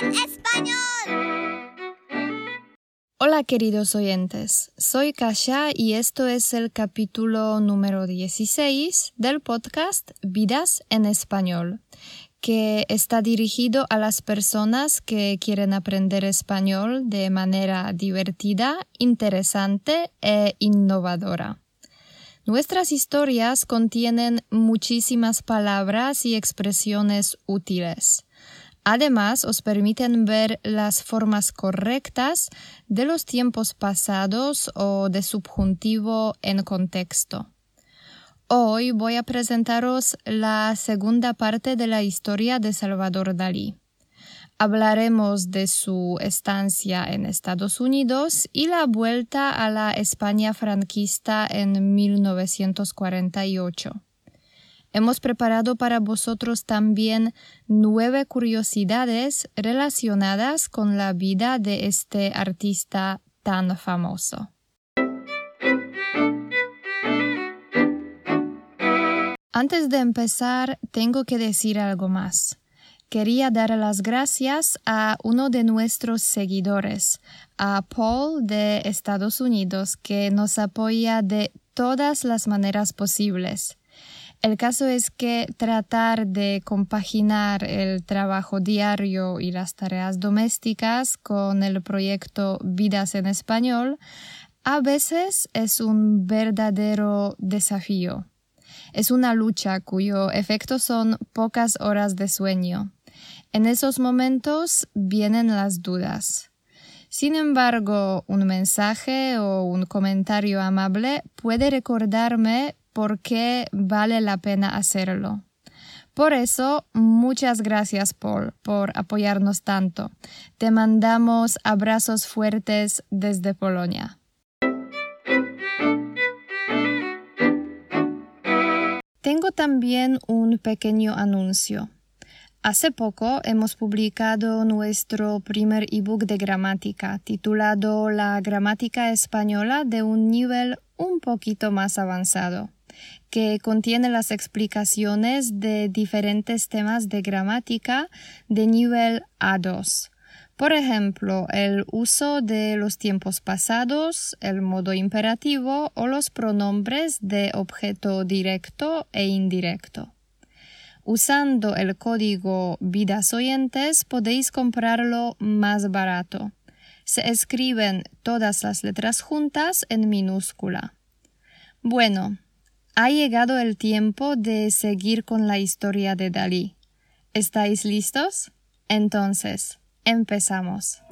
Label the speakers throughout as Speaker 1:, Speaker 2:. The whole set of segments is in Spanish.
Speaker 1: en español.
Speaker 2: Hola queridos oyentes, soy Kasia y esto es el capítulo número 16 del podcast Vidas en Español, que está dirigido a las personas que quieren aprender español de manera divertida, interesante e innovadora. Nuestras historias contienen muchísimas palabras y expresiones útiles. Además, os permiten ver las formas correctas de los tiempos pasados o de subjuntivo en contexto. Hoy voy a presentaros la segunda parte de la historia de Salvador Dalí. Hablaremos de su estancia en Estados Unidos y la vuelta a la España franquista en 1948. Hemos preparado para vosotros también nueve curiosidades relacionadas con la vida de este artista tan famoso. Antes de empezar, tengo que decir algo más. Quería dar las gracias a uno de nuestros seguidores, a Paul de Estados Unidos, que nos apoya de todas las maneras posibles. El caso es que tratar de compaginar el trabajo diario y las tareas domésticas con el proyecto Vidas en Español a veces es un verdadero desafío. Es una lucha cuyo efecto son pocas horas de sueño. En esos momentos vienen las dudas. Sin embargo, un mensaje o un comentario amable puede recordarme por qué vale la pena hacerlo. Por eso, muchas gracias, Paul, por apoyarnos tanto. Te mandamos abrazos fuertes desde Polonia. Tengo también un pequeño anuncio. Hace poco hemos publicado nuestro primer ebook de gramática titulado La gramática española de un nivel un poquito más avanzado, que contiene las explicaciones de diferentes temas de gramática de nivel A2 por ejemplo, el uso de los tiempos pasados, el modo imperativo o los pronombres de objeto directo e indirecto. Usando el código Vidas Oyentes podéis comprarlo más barato. Se escriben todas las letras juntas en minúscula. Bueno, ha llegado el tiempo de seguir con la historia de Dalí. ¿Estáis listos? Entonces, Empezamos.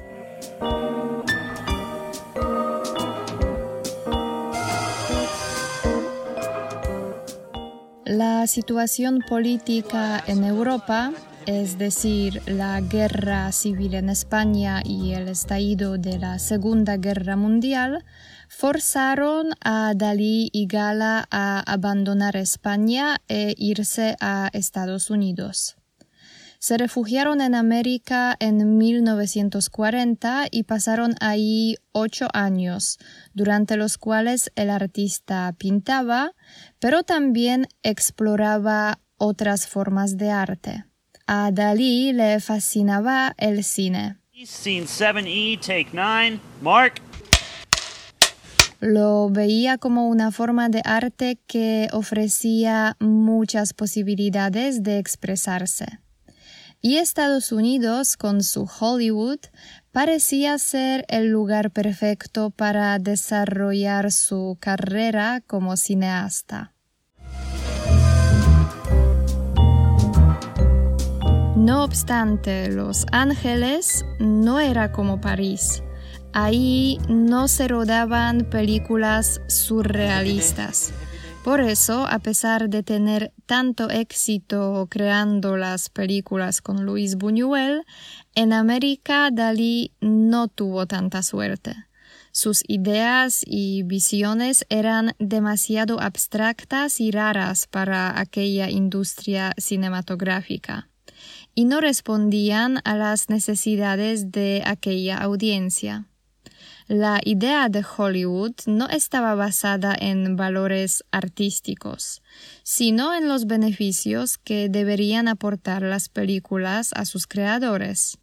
Speaker 2: La situación política en Europa, es decir, la guerra civil en España y el estallido de la Segunda Guerra Mundial, forzaron a Dalí y Gala a abandonar España e irse a Estados Unidos. Se refugiaron en América en 1940 y pasaron ahí ocho años, durante los cuales el artista pintaba, pero también exploraba otras formas de arte. A Dalí le fascinaba el cine. Lo veía como una forma de arte que ofrecía muchas posibilidades de expresarse y Estados Unidos, con su Hollywood, parecía ser el lugar perfecto para desarrollar su carrera como cineasta. No obstante, Los Ángeles no era como París. Ahí no se rodaban películas surrealistas. Por eso, a pesar de tener tanto éxito creando las películas con Luis Buñuel, en América Dalí no tuvo tanta suerte. Sus ideas y visiones eran demasiado abstractas y raras para aquella industria cinematográfica y no respondían a las necesidades de aquella audiencia. La idea de Hollywood no estaba basada en valores artísticos, sino en los beneficios que deberían aportar las películas a sus creadores.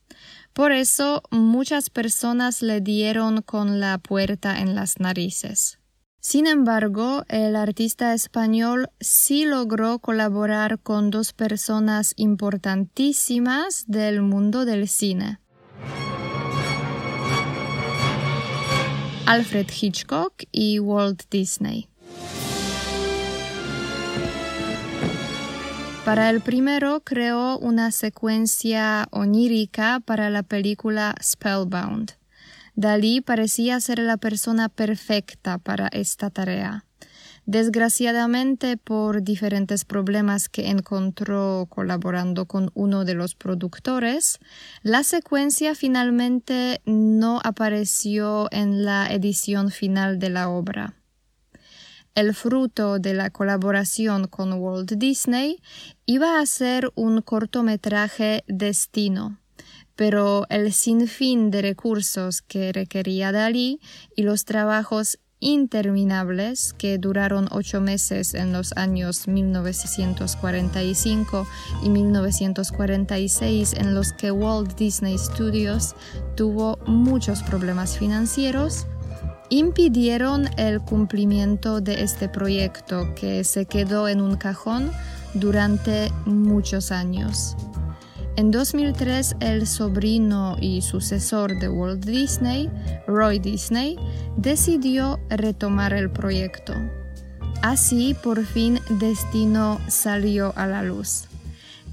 Speaker 2: Por eso muchas personas le dieron con la puerta en las narices. Sin embargo, el artista español sí logró colaborar con dos personas importantísimas del mundo del cine. Alfred Hitchcock y Walt Disney. Para el primero creó una secuencia onírica para la película Spellbound. Dalí parecía ser la persona perfecta para esta tarea. Desgraciadamente, por diferentes problemas que encontró colaborando con uno de los productores, la secuencia finalmente no apareció en la edición final de la obra el fruto de la colaboración con Walt Disney, iba a ser un cortometraje Destino, pero el sinfín de recursos que requería Dalí y los trabajos interminables que duraron ocho meses en los años 1945 y 1946 en los que Walt Disney Studios tuvo muchos problemas financieros, impidieron el cumplimiento de este proyecto que se quedó en un cajón durante muchos años. En 2003, el sobrino y sucesor de Walt Disney, Roy Disney, decidió retomar el proyecto. Así, por fin, Destino salió a la luz.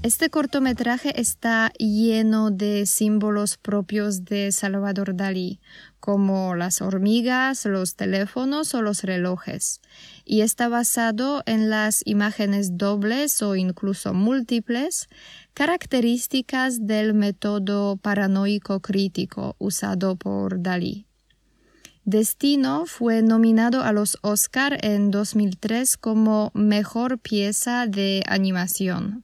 Speaker 2: Este cortometraje está lleno de símbolos propios de Salvador Dalí, como las hormigas, los teléfonos o los relojes, y está basado en las imágenes dobles o incluso múltiples, características del método paranoico crítico usado por Dalí. Destino fue nominado a los Oscar en 2003 como Mejor Pieza de Animación.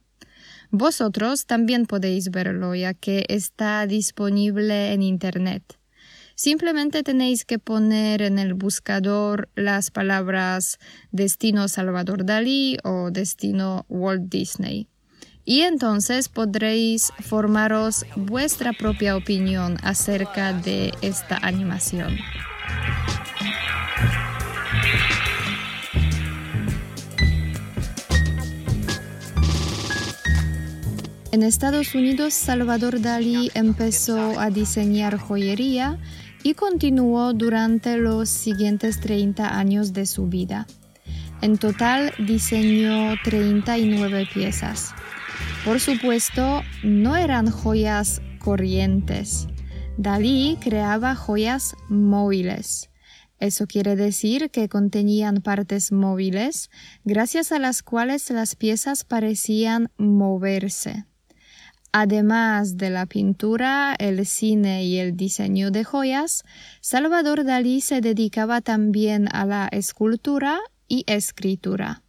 Speaker 2: Vosotros también podéis verlo ya que está disponible en Internet. Simplemente tenéis que poner en el buscador las palabras destino Salvador Dalí o destino Walt Disney. Y entonces podréis formaros vuestra propia opinión acerca de esta animación. En Estados Unidos, Salvador Dalí empezó a diseñar joyería y continuó durante los siguientes 30 años de su vida. En total diseñó 39 piezas. Por supuesto, no eran joyas corrientes. Dalí creaba joyas móviles. Eso quiere decir que contenían partes móviles, gracias a las cuales las piezas parecían moverse. Además de la pintura, el cine y el diseño de joyas, Salvador Dalí se dedicaba también a la escultura y escritura.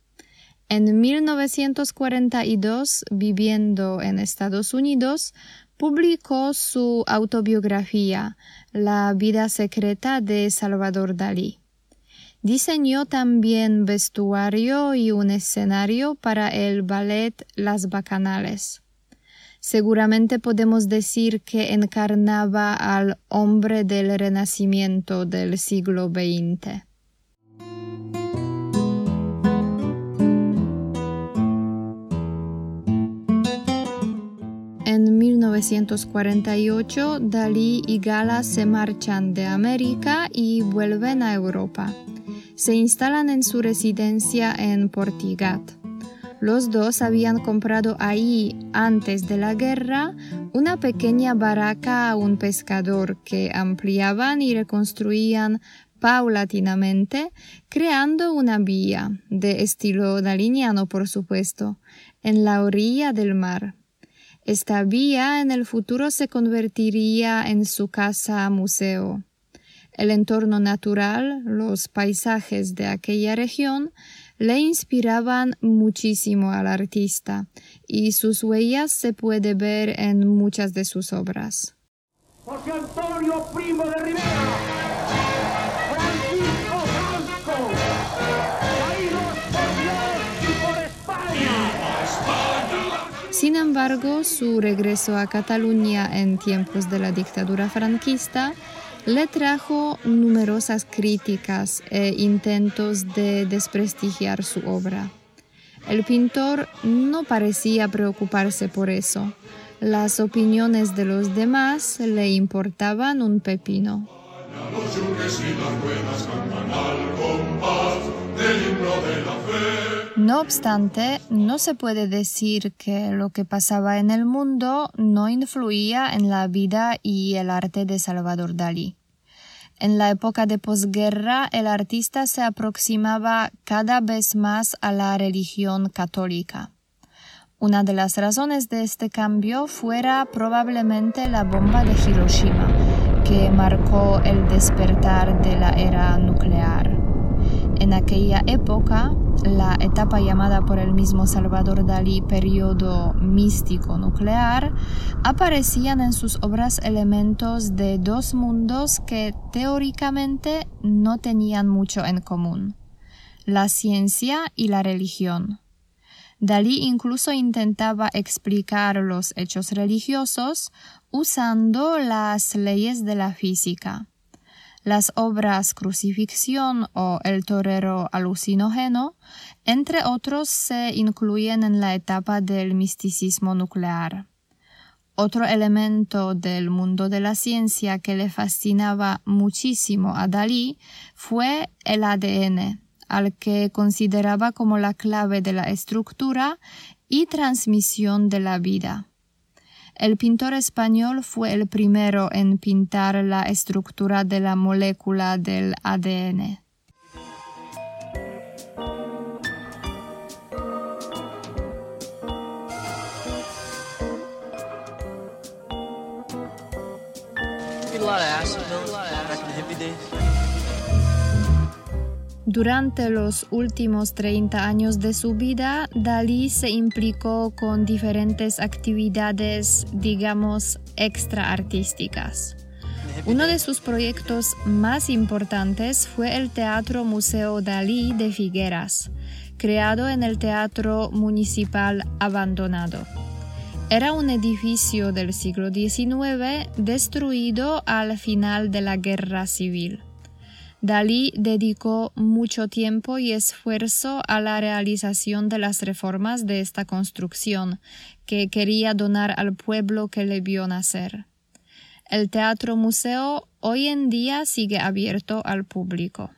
Speaker 2: En 1942, viviendo en Estados Unidos, publicó su autobiografía, La vida secreta de Salvador Dalí. Diseñó también vestuario y un escenario para el ballet Las Bacanales seguramente podemos decir que encarnaba al hombre del renacimiento del siglo XX. 1948, Dalí y Gala se marchan de América y vuelven a Europa. Se instalan en su residencia en Portigat. Los dos habían comprado ahí, antes de la guerra, una pequeña barraca a un pescador que ampliaban y reconstruían paulatinamente, creando una vía, de estilo daliniano por supuesto, en la orilla del mar. Esta vía en el futuro se convertiría en su casa museo. El entorno natural, los paisajes de aquella región, le inspiraban muchísimo al artista y sus huellas se puede ver en muchas de sus obras. Antonio Primo de Rivera, Sin embargo, su regreso a Cataluña en tiempos de la dictadura franquista le trajo numerosas críticas e intentos de desprestigiar su obra. El pintor no parecía preocuparse por eso. Las opiniones de los demás le importaban un pepino. No obstante, no se puede decir que lo que pasaba en el mundo no influía en la vida y el arte de Salvador Dalí. En la época de posguerra, el artista se aproximaba cada vez más a la religión católica. Una de las razones de este cambio fuera probablemente la bomba de Hiroshima, que marcó el despertar de la era nuclear. En aquella época, la etapa llamada por el mismo Salvador Dalí periodo místico nuclear, aparecían en sus obras elementos de dos mundos que teóricamente no tenían mucho en común, la ciencia y la religión. Dalí incluso intentaba explicar los hechos religiosos usando las leyes de la física. Las obras Crucifixión o El torero alucinógeno, entre otros, se incluyen en la etapa del misticismo nuclear. Otro elemento del mundo de la ciencia que le fascinaba muchísimo a Dalí fue el ADN, al que consideraba como la clave de la estructura y transmisión de la vida. El pintor español fue el primero en pintar la estructura de la molécula del ADN. Durante los últimos 30 años de su vida, Dalí se implicó con diferentes actividades, digamos, extraartísticas. Uno de sus proyectos más importantes fue el Teatro Museo Dalí de Figueras, creado en el Teatro Municipal abandonado. Era un edificio del siglo XIX destruido al final de la Guerra Civil. Dalí dedicó mucho tiempo y esfuerzo a la realización de las reformas de esta construcción, que quería donar al pueblo que le vio nacer. El teatro museo hoy en día sigue abierto al público.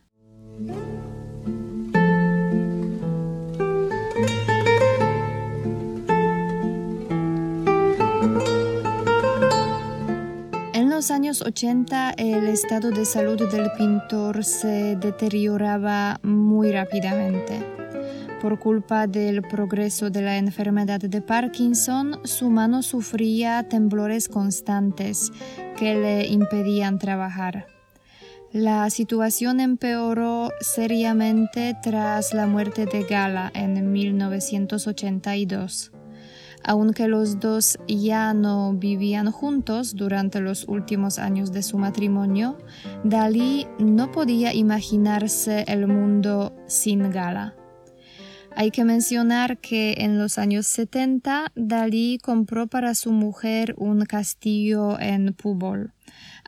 Speaker 2: Los años 80 el estado de salud del pintor se deterioraba muy rápidamente. Por culpa del progreso de la enfermedad de Parkinson, su mano sufría temblores constantes que le impedían trabajar. La situación empeoró seriamente tras la muerte de Gala en 1982 aunque los dos ya no vivían juntos durante los últimos años de su matrimonio, Dalí no podía imaginarse el mundo sin Gala. Hay que mencionar que en los años 70 Dalí compró para su mujer un castillo en Púbol,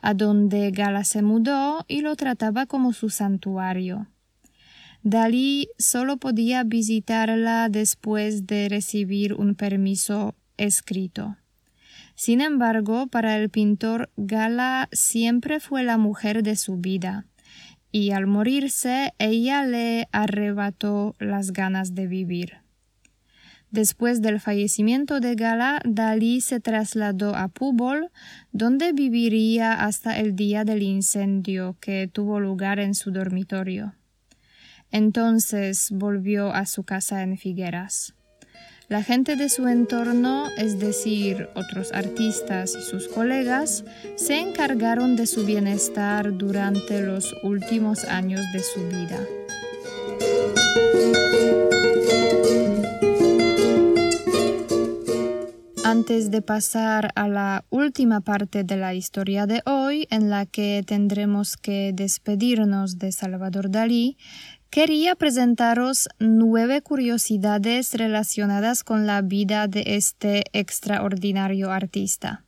Speaker 2: a donde Gala se mudó y lo trataba como su santuario. Dalí solo podía visitarla después de recibir un permiso escrito. Sin embargo, para el pintor Gala siempre fue la mujer de su vida, y al morirse ella le arrebató las ganas de vivir. Después del fallecimiento de Gala, Dalí se trasladó a Púbol, donde viviría hasta el día del incendio que tuvo lugar en su dormitorio. Entonces volvió a su casa en Figueras. La gente de su entorno, es decir, otros artistas y sus colegas, se encargaron de su bienestar durante los últimos años de su vida. Antes de pasar a la última parte de la historia de hoy, en la que tendremos que despedirnos de Salvador Dalí, quería presentaros nueve curiosidades relacionadas con la vida de este extraordinario artista.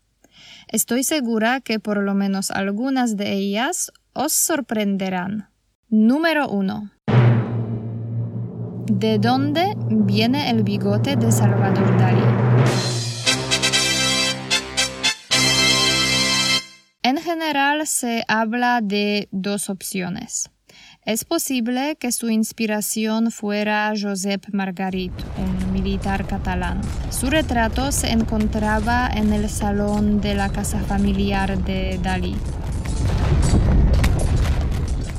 Speaker 2: Estoy segura que por lo menos algunas de ellas os sorprenderán. Número 1. ¿De dónde viene el bigote de Salvador Dalí? General se habla de dos opciones. Es posible que su inspiración fuera Josep Margarit, un militar catalán. Su retrato se encontraba en el salón de la casa familiar de Dalí.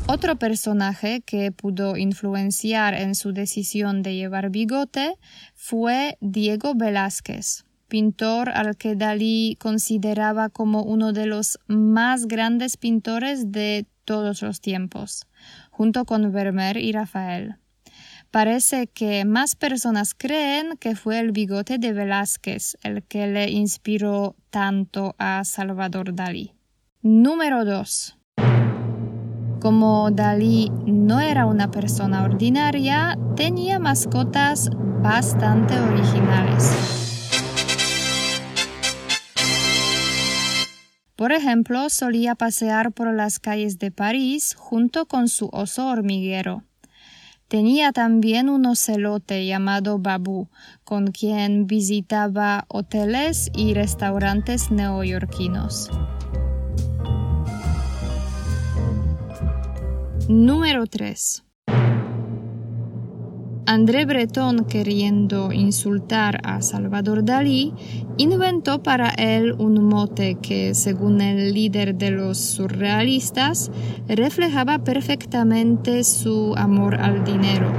Speaker 2: Otro personaje que pudo influenciar en su decisión de llevar bigote fue Diego Velázquez, pintor al que Dalí consideraba como uno de los más grandes pintores de todos los tiempos, junto con Vermeer y Rafael. Parece que más personas creen que fue el bigote de Velázquez el que le inspiró tanto a Salvador Dalí. Número 2. Como Dalí no era una persona ordinaria, tenía mascotas bastante originales. Por ejemplo, solía pasear por las calles de París junto con su oso hormiguero. Tenía también un ocelote llamado Babu, con quien visitaba hoteles y restaurantes neoyorquinos. Número 3. André Breton, queriendo insultar a Salvador Dalí, inventó para él un mote que, según el líder de los surrealistas, reflejaba perfectamente su amor al dinero.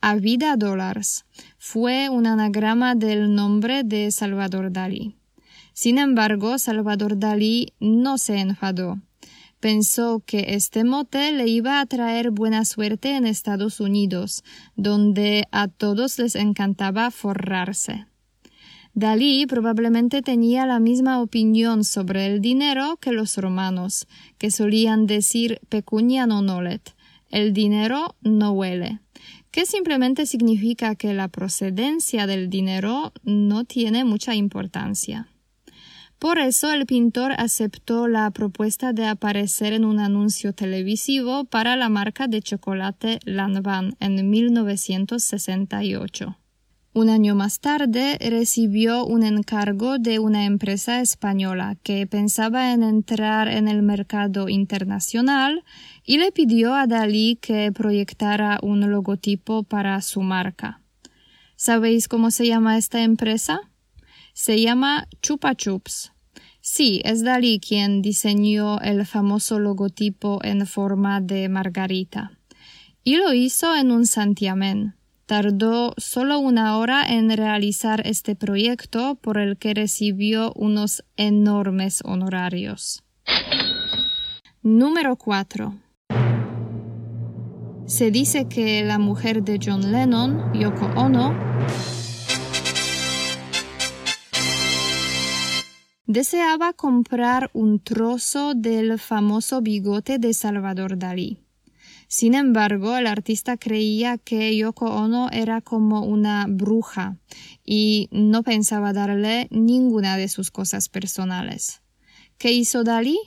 Speaker 2: A vida dólares fue un anagrama del nombre de Salvador Dalí. Sin embargo, Salvador Dalí no se enfadó. Pensó que este mote le iba a traer buena suerte en Estados Unidos, donde a todos les encantaba forrarse. Dalí probablemente tenía la misma opinión sobre el dinero que los romanos, que solían decir pecunia non olet, el dinero no huele, que simplemente significa que la procedencia del dinero no tiene mucha importancia. Por eso el pintor aceptó la propuesta de aparecer en un anuncio televisivo para la marca de chocolate Lanvin en 1968. Un año más tarde recibió un encargo de una empresa española que pensaba en entrar en el mercado internacional y le pidió a Dalí que proyectara un logotipo para su marca. ¿Sabéis cómo se llama esta empresa? Se llama Chupa Chups. Sí, es Dalí quien diseñó el famoso logotipo en forma de margarita. Y lo hizo en un santiamén. Tardó solo una hora en realizar este proyecto por el que recibió unos enormes honorarios. Número 4. Se dice que la mujer de John Lennon, Yoko Ono, deseaba comprar un trozo del famoso bigote de Salvador Dalí. Sin embargo, el artista creía que Yoko Ono era como una bruja y no pensaba darle ninguna de sus cosas personales. ¿Qué hizo Dalí?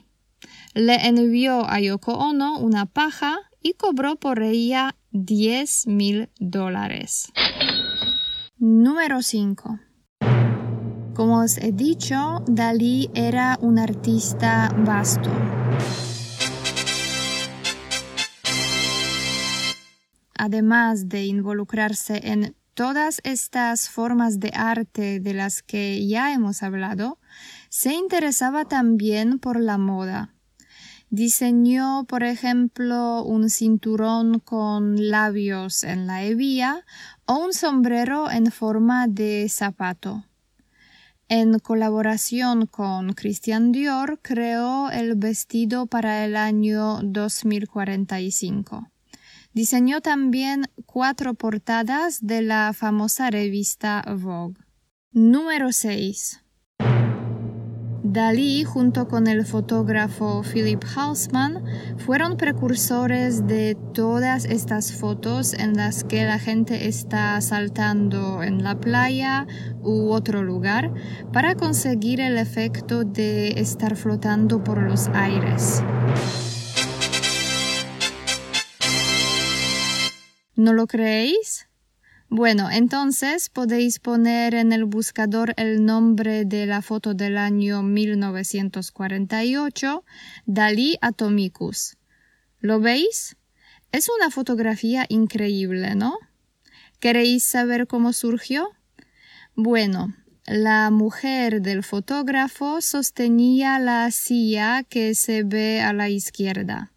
Speaker 2: Le envió a Yoko Ono una paja y cobró por ella 10 mil dólares. Número 5. Como os he dicho, Dalí era un artista vasto. Además de involucrarse en todas estas formas de arte de las que ya hemos hablado, se interesaba también por la moda. Diseñó, por ejemplo, un cinturón con labios en la hebilla o un sombrero en forma de zapato. En colaboración con Christian Dior creó el vestido para el año 2045. Diseñó también cuatro portadas de la famosa revista Vogue. Número 6. Dalí junto con el fotógrafo Philip Halsman fueron precursores de todas estas fotos en las que la gente está saltando en la playa u otro lugar para conseguir el efecto de estar flotando por los aires. ¿No lo creéis? Bueno, entonces podéis poner en el buscador el nombre de la foto del año 1948, Dalí Atomicus. ¿Lo veis? Es una fotografía increíble, ¿no? ¿Queréis saber cómo surgió? Bueno, la mujer del fotógrafo sostenía la silla que se ve a la izquierda.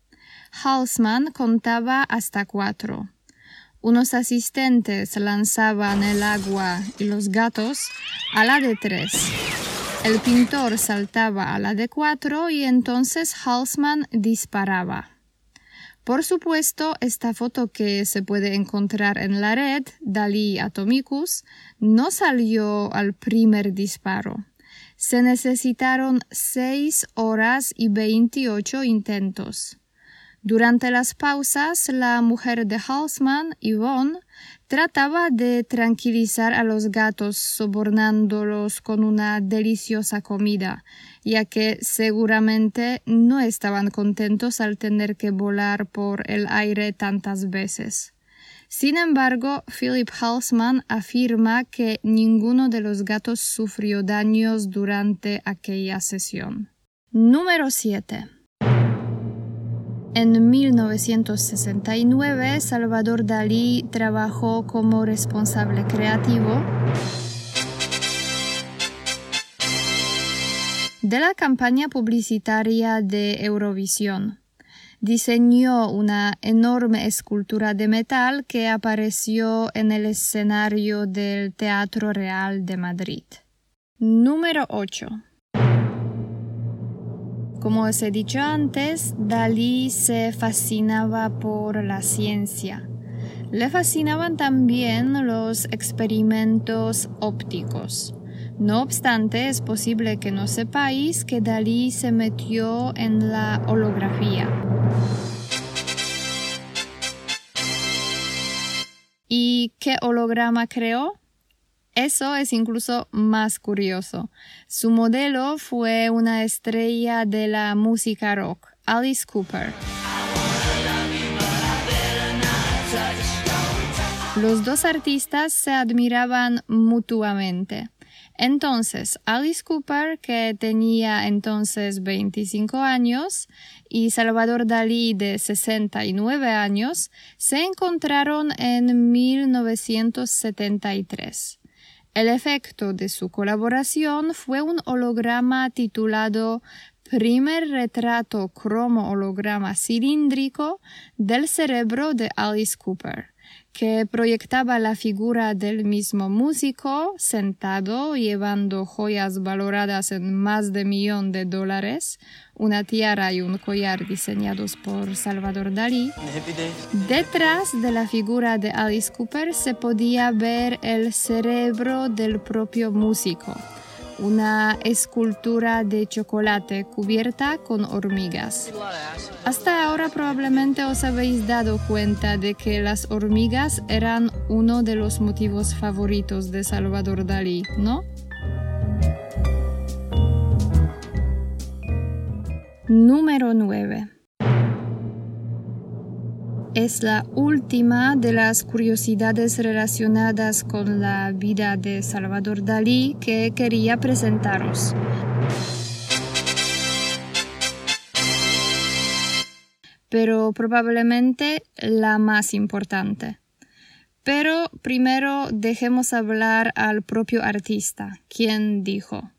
Speaker 2: Halsman contaba hasta cuatro. Unos asistentes lanzaban el agua y los gatos a la de tres. El pintor saltaba a la de cuatro y entonces Halsman disparaba. Por supuesto, esta foto que se puede encontrar en la red, Dalí Atomicus, no salió al primer disparo. Se necesitaron seis horas y veintiocho intentos. Durante las pausas, la mujer de Halsman, Yvonne, trataba de tranquilizar a los gatos sobornándolos con una deliciosa comida, ya que seguramente no estaban contentos al tener que volar por el aire tantas veces. Sin embargo, Philip Halsman afirma que ninguno de los gatos sufrió daños durante aquella sesión. Número 7. En 1969, Salvador Dalí trabajó como responsable creativo de la campaña publicitaria de Eurovisión. Diseñó una enorme escultura de metal que apareció en el escenario del Teatro Real de Madrid. Número 8. Como os he dicho antes, Dalí se fascinaba por la ciencia. Le fascinaban también los experimentos ópticos. No obstante, es posible que no sepáis que Dalí se metió en la holografía. ¿Y qué holograma creó? Eso es incluso más curioso. Su modelo fue una estrella de la música rock, Alice Cooper. Los dos artistas se admiraban mutuamente. Entonces, Alice Cooper, que tenía entonces 25 años, y Salvador Dalí, de 69 años, se encontraron en 1973. El efecto de su colaboración fue un holograma titulado Primer retrato cromo holograma cilíndrico del cerebro de Alice Cooper que proyectaba la figura del mismo músico sentado llevando joyas valoradas en más de millón de dólares, una tiara y un collar diseñados por Salvador Dalí. Detrás de la figura de Alice Cooper se podía ver el cerebro del propio músico una escultura de chocolate cubierta con hormigas. Hasta ahora probablemente os habéis dado cuenta de que las hormigas eran uno de los motivos favoritos de Salvador Dalí, ¿no? Número 9 es la última de las curiosidades relacionadas con la vida de Salvador Dalí que quería presentaros. Pero probablemente la más importante. Pero primero dejemos hablar al propio artista, quien dijo,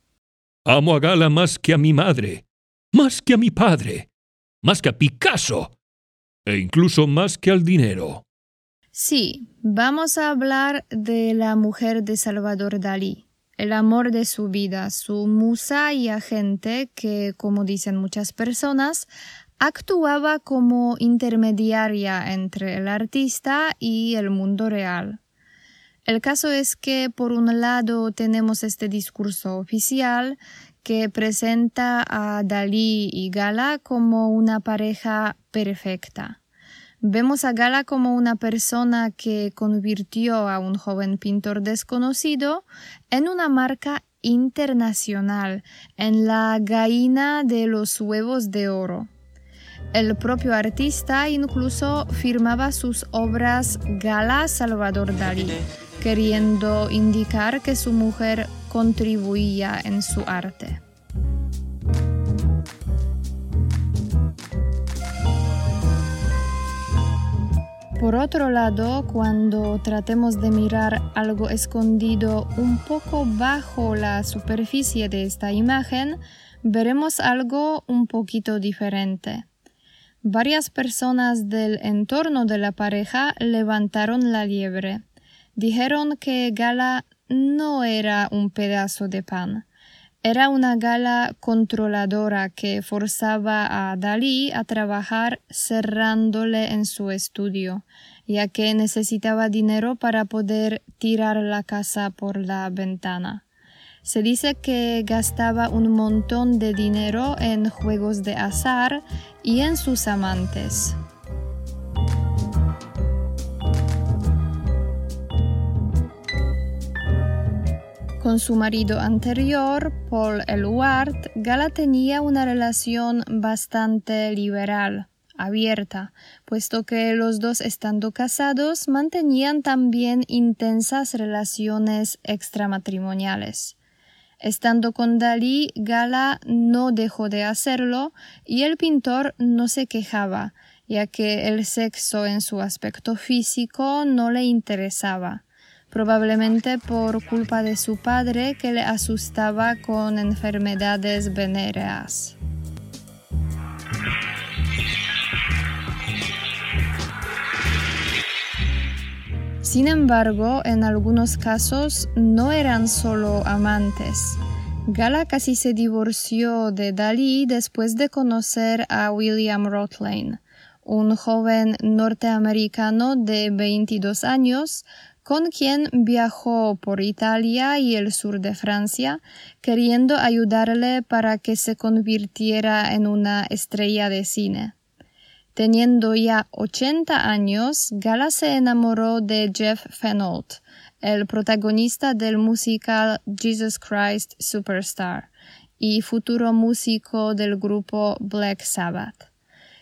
Speaker 3: Amo a Gala más que a mi madre, más que a mi padre, más que a Picasso e incluso más que al dinero.
Speaker 2: Sí, vamos a hablar de la mujer de Salvador Dalí, el amor de su vida, su musa y agente que, como dicen muchas personas, actuaba como intermediaria entre el artista y el mundo real. El caso es que, por un lado, tenemos este discurso oficial que presenta a Dalí y Gala como una pareja perfecta. Vemos a Gala como una persona que convirtió a un joven pintor desconocido en una marca internacional, en la gallina de los huevos de oro. El propio artista incluso firmaba sus obras Gala Salvador Dalí, queriendo indicar que su mujer contribuía en su arte. Por otro lado, cuando tratemos de mirar algo escondido un poco bajo la superficie de esta imagen, veremos algo un poquito diferente. Varias personas del entorno de la pareja levantaron la liebre. Dijeron que Gala no era un pedazo de pan. Era una gala controladora que forzaba a Dalí a trabajar cerrándole en su estudio, ya que necesitaba dinero para poder tirar la casa por la ventana. Se dice que gastaba un montón de dinero en juegos de azar y en sus amantes. Con su marido anterior, Paul Eluard, Gala tenía una relación bastante liberal, abierta, puesto que los dos estando casados mantenían también intensas relaciones extramatrimoniales. Estando con Dalí, Gala no dejó de hacerlo y el pintor no se quejaba, ya que el sexo en su aspecto físico no le interesaba probablemente por culpa de su padre que le asustaba con enfermedades venéreas. Sin embargo, en algunos casos no eran solo amantes. Gala casi se divorció de Dalí después de conocer a William Rothlein, un joven norteamericano de 22 años con quien viajó por Italia y el sur de Francia, queriendo ayudarle para que se convirtiera en una estrella de cine. Teniendo ya 80 años, Gala se enamoró de Jeff Fennold, el protagonista del musical Jesus Christ Superstar y futuro músico del grupo Black Sabbath.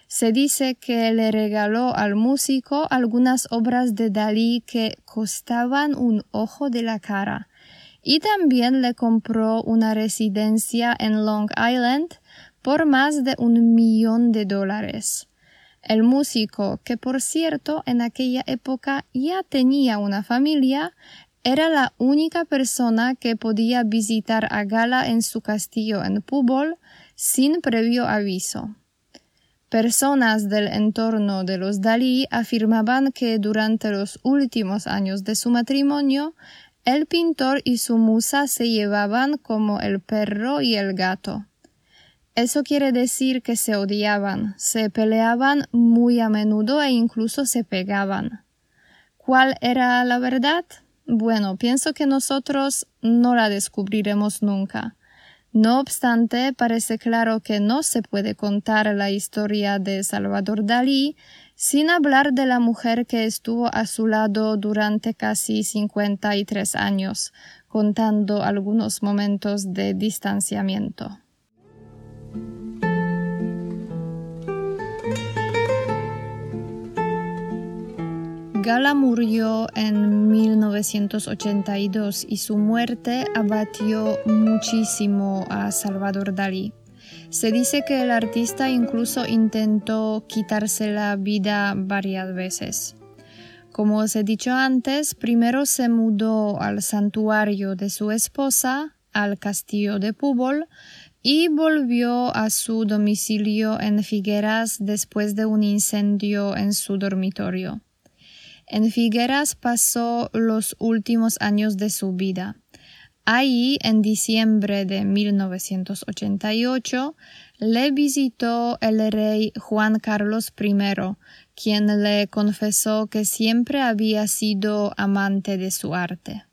Speaker 2: Se dice que le regaló al músico algunas obras de Dalí que costaban un ojo de la cara y también le compró una residencia en Long Island por más de un millón de dólares. El músico, que por cierto en aquella época ya tenía una familia, era la única persona que podía visitar a Gala en su castillo en Púbol sin previo aviso. Personas del entorno de los Dalí afirmaban que durante los últimos años de su matrimonio, el pintor y su musa se llevaban como el perro y el gato. Eso quiere decir que se odiaban, se peleaban muy a menudo e incluso se pegaban. ¿Cuál era la verdad? Bueno, pienso que nosotros no la descubriremos nunca. No obstante, parece claro que no se puede contar la historia de Salvador Dalí sin hablar de la mujer que estuvo a su lado durante casi 53 años, contando algunos momentos de distanciamiento. Gala murió en 1982 y su muerte abatió muchísimo a Salvador Dalí. Se dice que el artista incluso intentó quitarse la vida varias veces. Como os he dicho antes, primero se mudó al santuario de su esposa, al castillo de Púbol, y volvió a su domicilio en Figueras después de un incendio en su dormitorio. En Figueras pasó los últimos años de su vida. Ahí, en diciembre de 1988, le visitó el rey Juan Carlos I, quien le confesó que siempre había sido amante de su arte.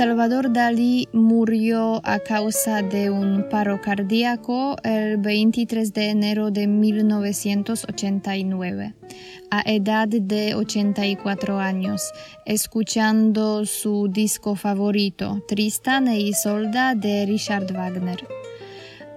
Speaker 2: Salvador Dalí murió a causa de un paro cardíaco el 23 de enero de 1989, a edad de 84 años, escuchando su disco favorito, Tristan e Isolda de Richard Wagner.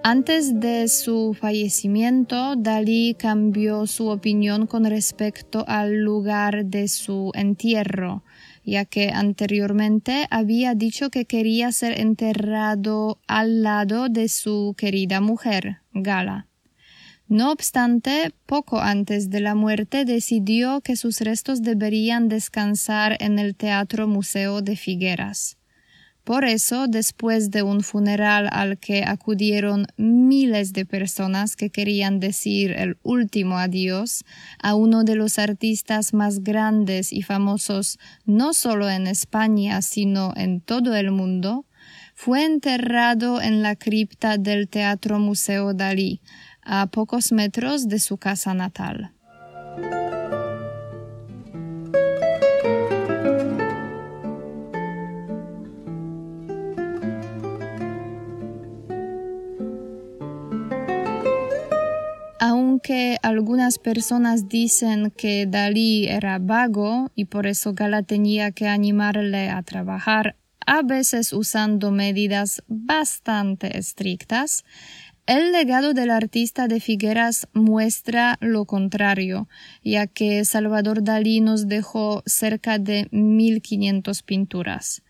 Speaker 2: Antes de su fallecimiento, Dalí cambió su opinión con respecto al lugar de su entierro, ya que anteriormente había dicho que quería ser enterrado al lado de su querida mujer, Gala. No obstante, poco antes de la muerte decidió que sus restos deberían descansar en el Teatro Museo de Figueras. Por eso, después de un funeral al que acudieron miles de personas que querían decir el último adiós a uno de los artistas más grandes y famosos no solo en España, sino en todo el mundo, fue enterrado en la cripta del Teatro Museo Dalí, a pocos metros de su casa natal. Aunque algunas personas dicen que Dalí era vago y por eso Gala tenía que animarle a trabajar, a veces usando medidas bastante estrictas, el legado del artista de Figueras muestra lo contrario, ya que Salvador Dalí nos dejó cerca de 1500 pinturas.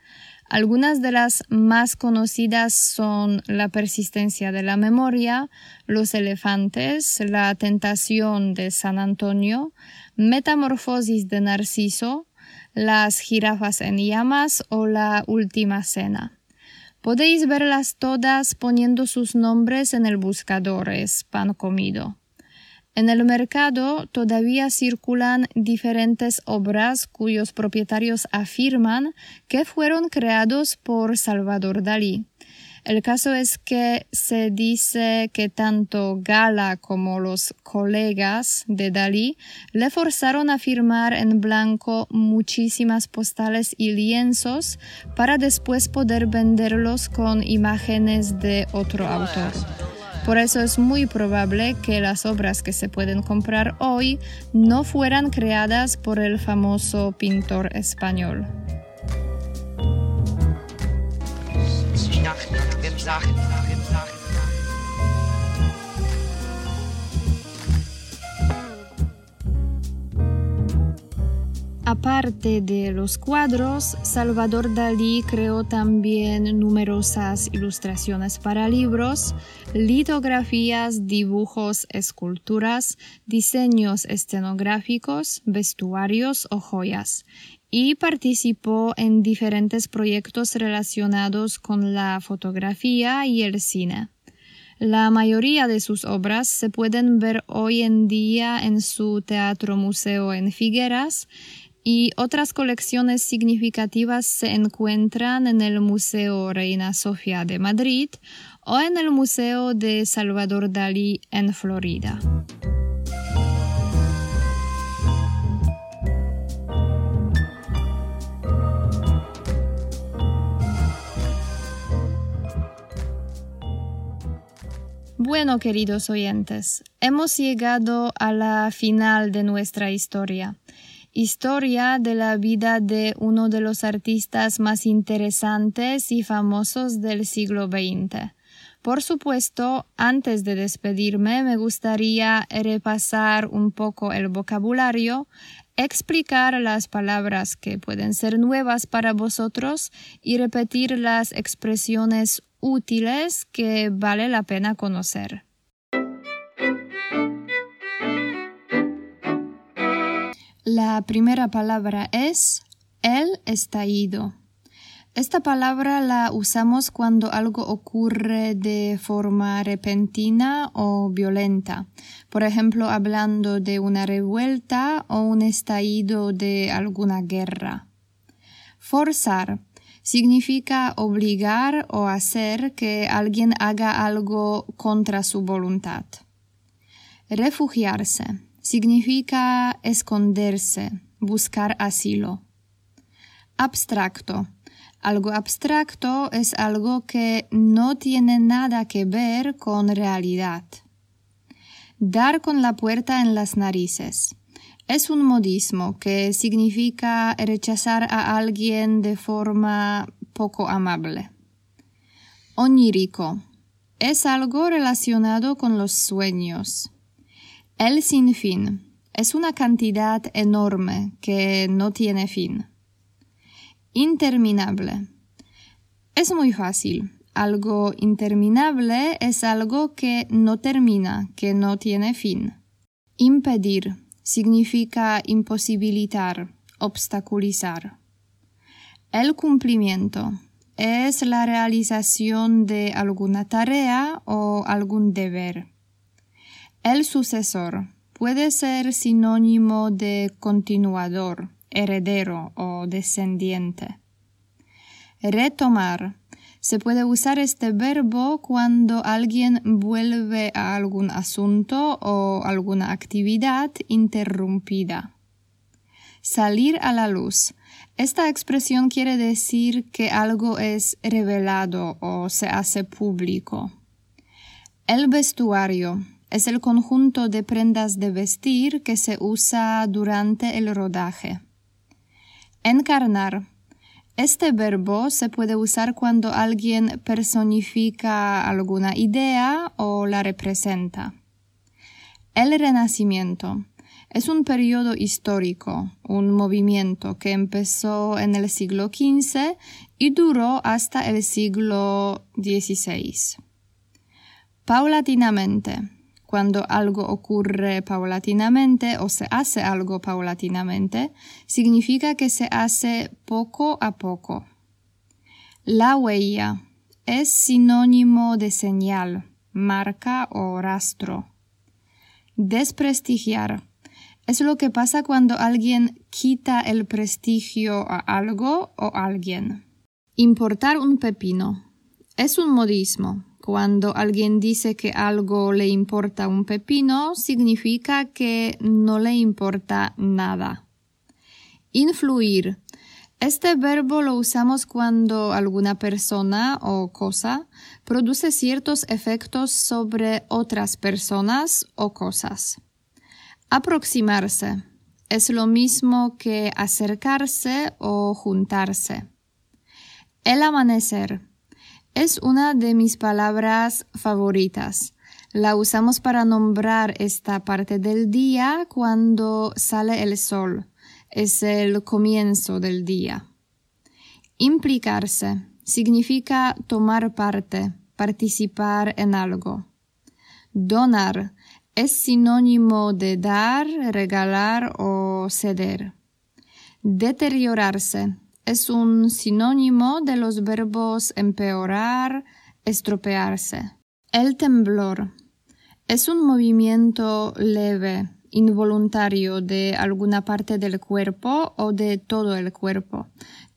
Speaker 2: Algunas de las más conocidas son La persistencia de la memoria, Los elefantes, La tentación de San Antonio, Metamorfosis de Narciso, Las jirafas en llamas o La última cena. Podéis verlas todas poniendo sus nombres en el buscador, es pan comido. En el mercado todavía circulan diferentes obras cuyos propietarios afirman que fueron creados por Salvador Dalí. El caso es que se dice que tanto Gala como los colegas de Dalí le forzaron a firmar en blanco muchísimas postales y lienzos para después poder venderlos con imágenes de otro autor. Por eso es muy probable que las obras que se pueden comprar hoy no fueran creadas por el famoso pintor español. Aparte de los cuadros, Salvador Dalí creó también numerosas ilustraciones para libros, litografías, dibujos, esculturas, diseños escenográficos, vestuarios o joyas, y participó en diferentes proyectos relacionados con la fotografía y el cine. La mayoría de sus obras se pueden ver hoy en día en su teatro museo en Figueras y otras colecciones significativas se encuentran en el Museo Reina Sofía de Madrid o en el Museo de Salvador Dalí en Florida. Bueno, queridos oyentes, hemos llegado a la final de nuestra historia historia de la vida de uno de los artistas más interesantes y famosos del siglo XX. Por supuesto, antes de despedirme, me gustaría repasar un poco el vocabulario, explicar las palabras que pueden ser nuevas para vosotros y repetir las expresiones útiles que vale la pena conocer. La primera palabra es el estallido. Esta palabra la usamos cuando algo ocurre de forma repentina o violenta, por ejemplo hablando de una revuelta o un estallido de alguna guerra. Forzar significa obligar o hacer que alguien haga algo contra su voluntad. Refugiarse significa esconderse, buscar asilo. Abstracto. Algo abstracto es algo que no tiene nada que ver con realidad. Dar con la puerta en las narices. Es un modismo que significa rechazar a alguien de forma poco amable. Onírico. Es algo relacionado con los sueños. El sinfín. Es una cantidad enorme que no tiene fin. Interminable. Es muy fácil. Algo interminable es algo que no termina, que no tiene fin. Impedir significa imposibilitar, obstaculizar. El cumplimiento es la realización de alguna tarea o algún deber. El sucesor puede ser sinónimo de continuador, heredero o descendiente. Retomar. Se puede usar este verbo cuando alguien vuelve a algún asunto o alguna actividad interrumpida. Salir a la luz. Esta expresión quiere decir que algo es revelado o se hace público. El vestuario es el conjunto de prendas de vestir que se usa durante el rodaje. Encarnar. Este verbo se puede usar cuando alguien personifica alguna idea o la representa. El Renacimiento es un periodo histórico, un movimiento que empezó en el siglo XV y duró hasta el siglo XVI. Paulatinamente cuando algo ocurre paulatinamente o se hace algo paulatinamente, significa que se hace poco a poco. La huella es sinónimo de señal, marca o rastro. Desprestigiar es lo que pasa cuando alguien quita el prestigio a algo o alguien. Importar un pepino es un modismo cuando alguien dice que algo le importa un pepino, significa que no le importa nada. Influir. Este verbo lo usamos cuando alguna persona o cosa produce ciertos efectos sobre otras personas o cosas. Aproximarse. Es lo mismo que acercarse o juntarse. El amanecer es una de mis palabras favoritas. La usamos para nombrar esta parte del día cuando sale el sol. Es el comienzo del día. Implicarse significa tomar parte, participar en algo. Donar es sinónimo de dar, regalar o ceder. Deteriorarse es un sinónimo de los verbos empeorar, estropearse. El temblor es un movimiento leve, involuntario de alguna parte del cuerpo o de todo el cuerpo,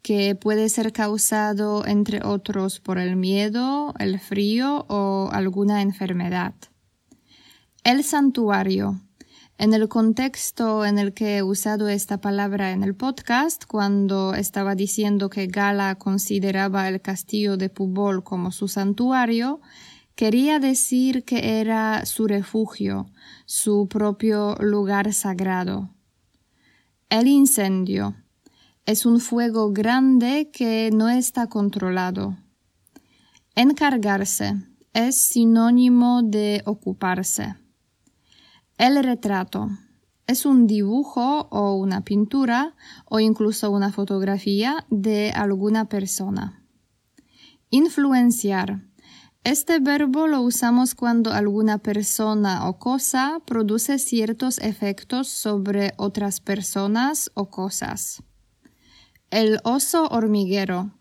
Speaker 2: que puede ser causado, entre otros, por el miedo, el frío o alguna enfermedad. El santuario en el contexto en el que he usado esta palabra en el podcast, cuando estaba diciendo que Gala consideraba el castillo de Pubol como su santuario, quería decir que era su refugio, su propio lugar sagrado. El incendio es un fuego grande que no está controlado. Encargarse es sinónimo de ocuparse. El retrato es un dibujo o una pintura o incluso una fotografía de alguna persona. Influenciar. Este verbo lo usamos cuando alguna persona o cosa produce ciertos efectos sobre otras personas o cosas. El oso hormiguero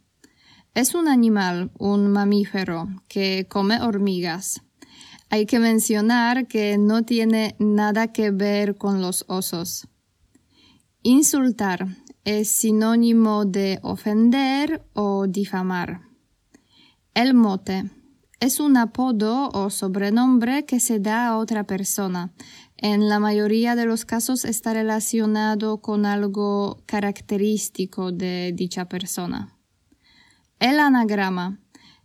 Speaker 2: es un animal, un mamífero, que come hormigas. Hay que mencionar que no tiene nada que ver con los osos. Insultar es sinónimo de ofender o difamar. El mote es un apodo o sobrenombre que se da a otra persona. En la mayoría de los casos está relacionado con algo característico de dicha persona. El anagrama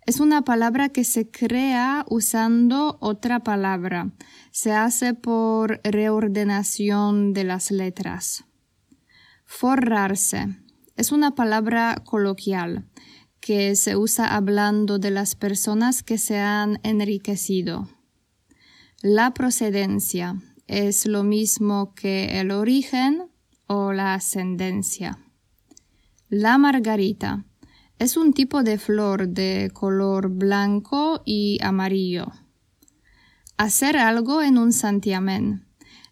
Speaker 2: es una palabra que se crea usando otra palabra. Se hace por reordenación de las letras. Forrarse es una palabra coloquial que se usa hablando de las personas que se han enriquecido. La procedencia es lo mismo que el origen o la ascendencia. La margarita es un tipo de flor de color blanco y amarillo. Hacer algo en un santiamén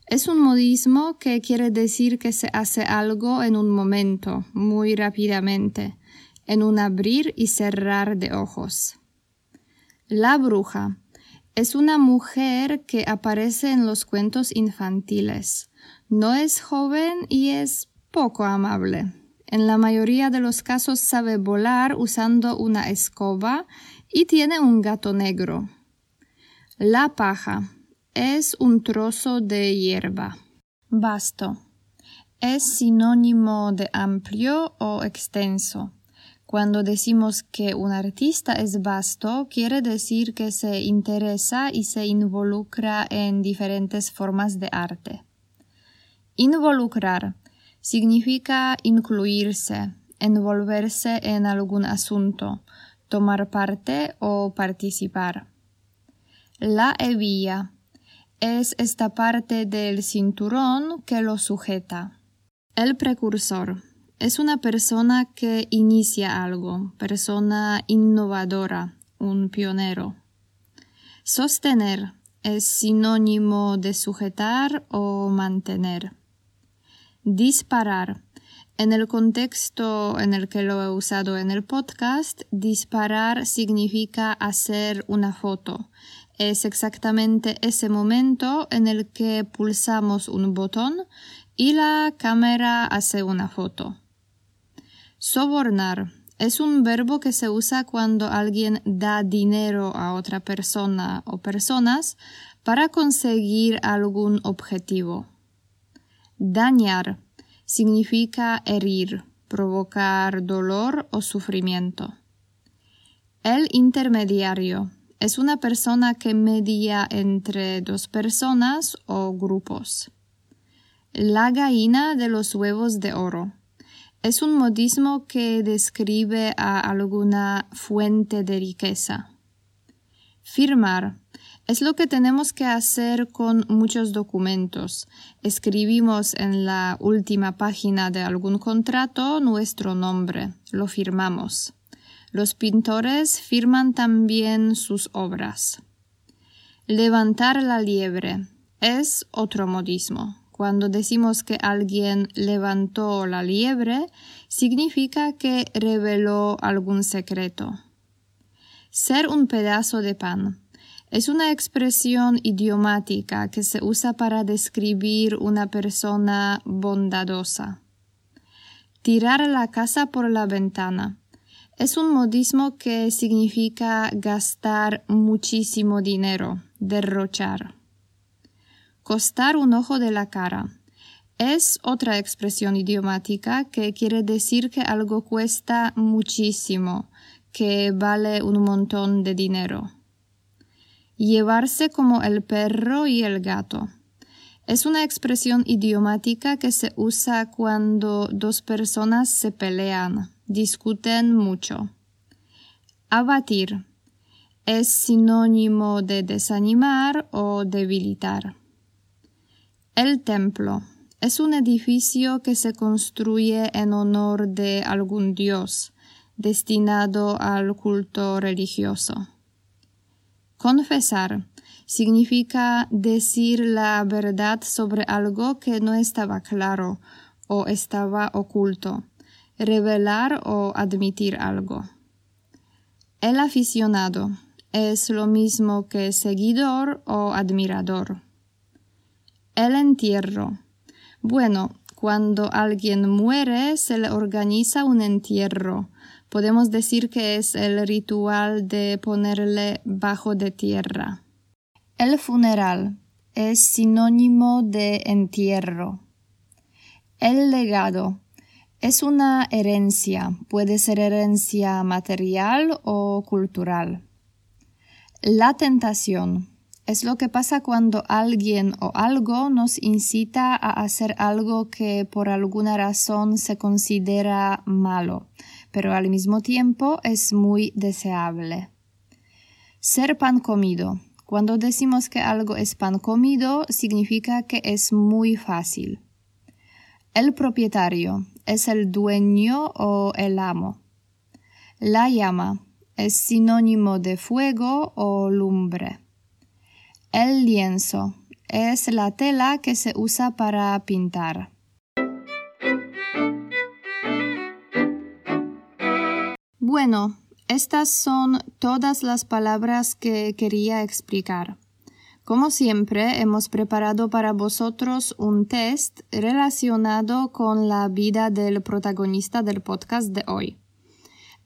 Speaker 2: es un modismo que quiere decir que se hace algo en un momento, muy rápidamente, en un abrir y cerrar de ojos. La bruja es una mujer que aparece en los cuentos infantiles. No es joven y es poco amable. En la mayoría de los casos sabe volar usando una escoba y tiene un gato negro. La paja es un trozo de hierba. Vasto es sinónimo de amplio o extenso. Cuando decimos que un artista es vasto, quiere decir que se interesa y se involucra en diferentes formas de arte. Involucrar significa incluirse, envolverse en algún asunto, tomar parte o participar. La hebilla es esta parte del cinturón que lo sujeta. El precursor es una persona que inicia algo, persona innovadora, un pionero. Sostener es sinónimo de sujetar o mantener. Disparar. En el contexto en el que lo he usado en el podcast, disparar significa hacer una foto, es exactamente ese momento en el que pulsamos un botón y la cámara hace una foto. Sobornar es un verbo que se usa cuando alguien da dinero a otra persona o personas para conseguir algún objetivo. Dañar significa herir, provocar dolor o sufrimiento. El intermediario es una persona que media entre dos personas o grupos. La gallina de los huevos de oro es un modismo que describe a alguna fuente de riqueza. Firmar es lo que tenemos que hacer con muchos documentos. Escribimos en la última página de algún contrato nuestro nombre, lo firmamos. Los pintores firman también sus obras. Levantar la liebre es otro modismo. Cuando decimos que alguien levantó la liebre, significa que reveló algún secreto. Ser un pedazo de pan es una expresión idiomática que se usa para describir una persona bondadosa. Tirar la casa por la ventana es un modismo que significa gastar muchísimo dinero, derrochar. Costar un ojo de la cara. Es otra expresión idiomática que quiere decir que algo cuesta muchísimo, que vale un montón de dinero. Llevarse como el perro y el gato. Es una expresión idiomática que se usa cuando dos personas se pelean, discuten mucho. Abatir es sinónimo de desanimar o debilitar. El templo es un edificio que se construye en honor de algún dios destinado al culto religioso. Confesar significa decir la verdad sobre algo que no estaba claro o estaba oculto revelar o admitir algo. El aficionado es lo mismo que seguidor o admirador. El entierro. Bueno, cuando alguien muere se le organiza un entierro. Podemos decir que es el ritual de ponerle bajo de tierra. El funeral es sinónimo de entierro. El legado Es una herencia, puede ser herencia material o cultural. La tentación es lo que pasa cuando alguien o algo nos incita a hacer algo que por alguna razón se considera malo, pero al mismo tiempo es muy deseable. Ser pan comido. Cuando decimos que algo es pan comido, significa que es muy fácil. El propietario es el dueño o el amo. La llama es sinónimo de fuego o lumbre. El lienzo es la tela que se usa para pintar. Bueno, estas son todas las palabras que quería explicar. Como siempre, hemos preparado para vosotros un test relacionado con la vida del protagonista del podcast de hoy.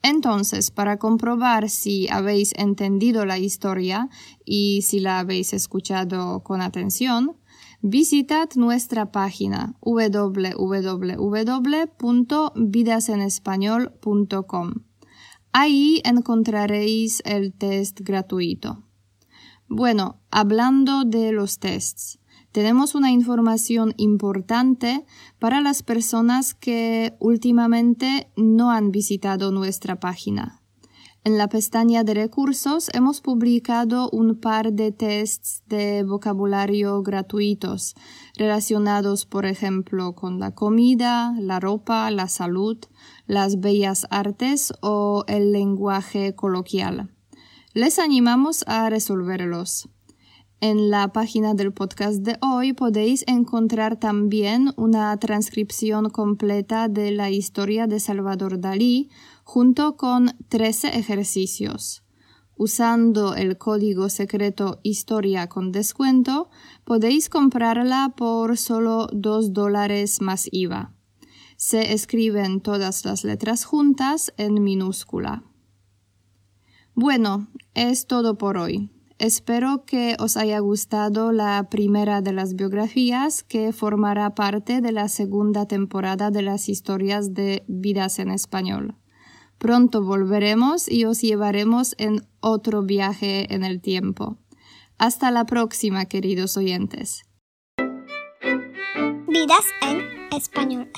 Speaker 2: Entonces, para comprobar si habéis entendido la historia y si la habéis escuchado con atención, visitad nuestra página www.vidasenespañol.com. Ahí encontraréis el test gratuito. Bueno, hablando de los tests, tenemos una información importante para las personas que últimamente no han visitado nuestra página. En la pestaña de recursos hemos publicado un par de tests de vocabulario gratuitos relacionados, por ejemplo, con la comida, la ropa, la salud, las bellas artes o el lenguaje coloquial. Les animamos a resolverlos. En la página del podcast de hoy podéis encontrar también una transcripción completa de la historia de Salvador Dalí junto con 13 ejercicios. Usando el código secreto Historia con descuento, podéis comprarla por solo 2 dólares más IVA. Se escriben todas las letras juntas en minúscula. Bueno, es todo por hoy. Espero que os haya gustado la primera de las biografías que formará parte de la segunda temporada de las historias de vidas en español. Pronto volveremos y os llevaremos en otro viaje en el tiempo. Hasta la próxima, queridos oyentes.
Speaker 1: Vidas en español.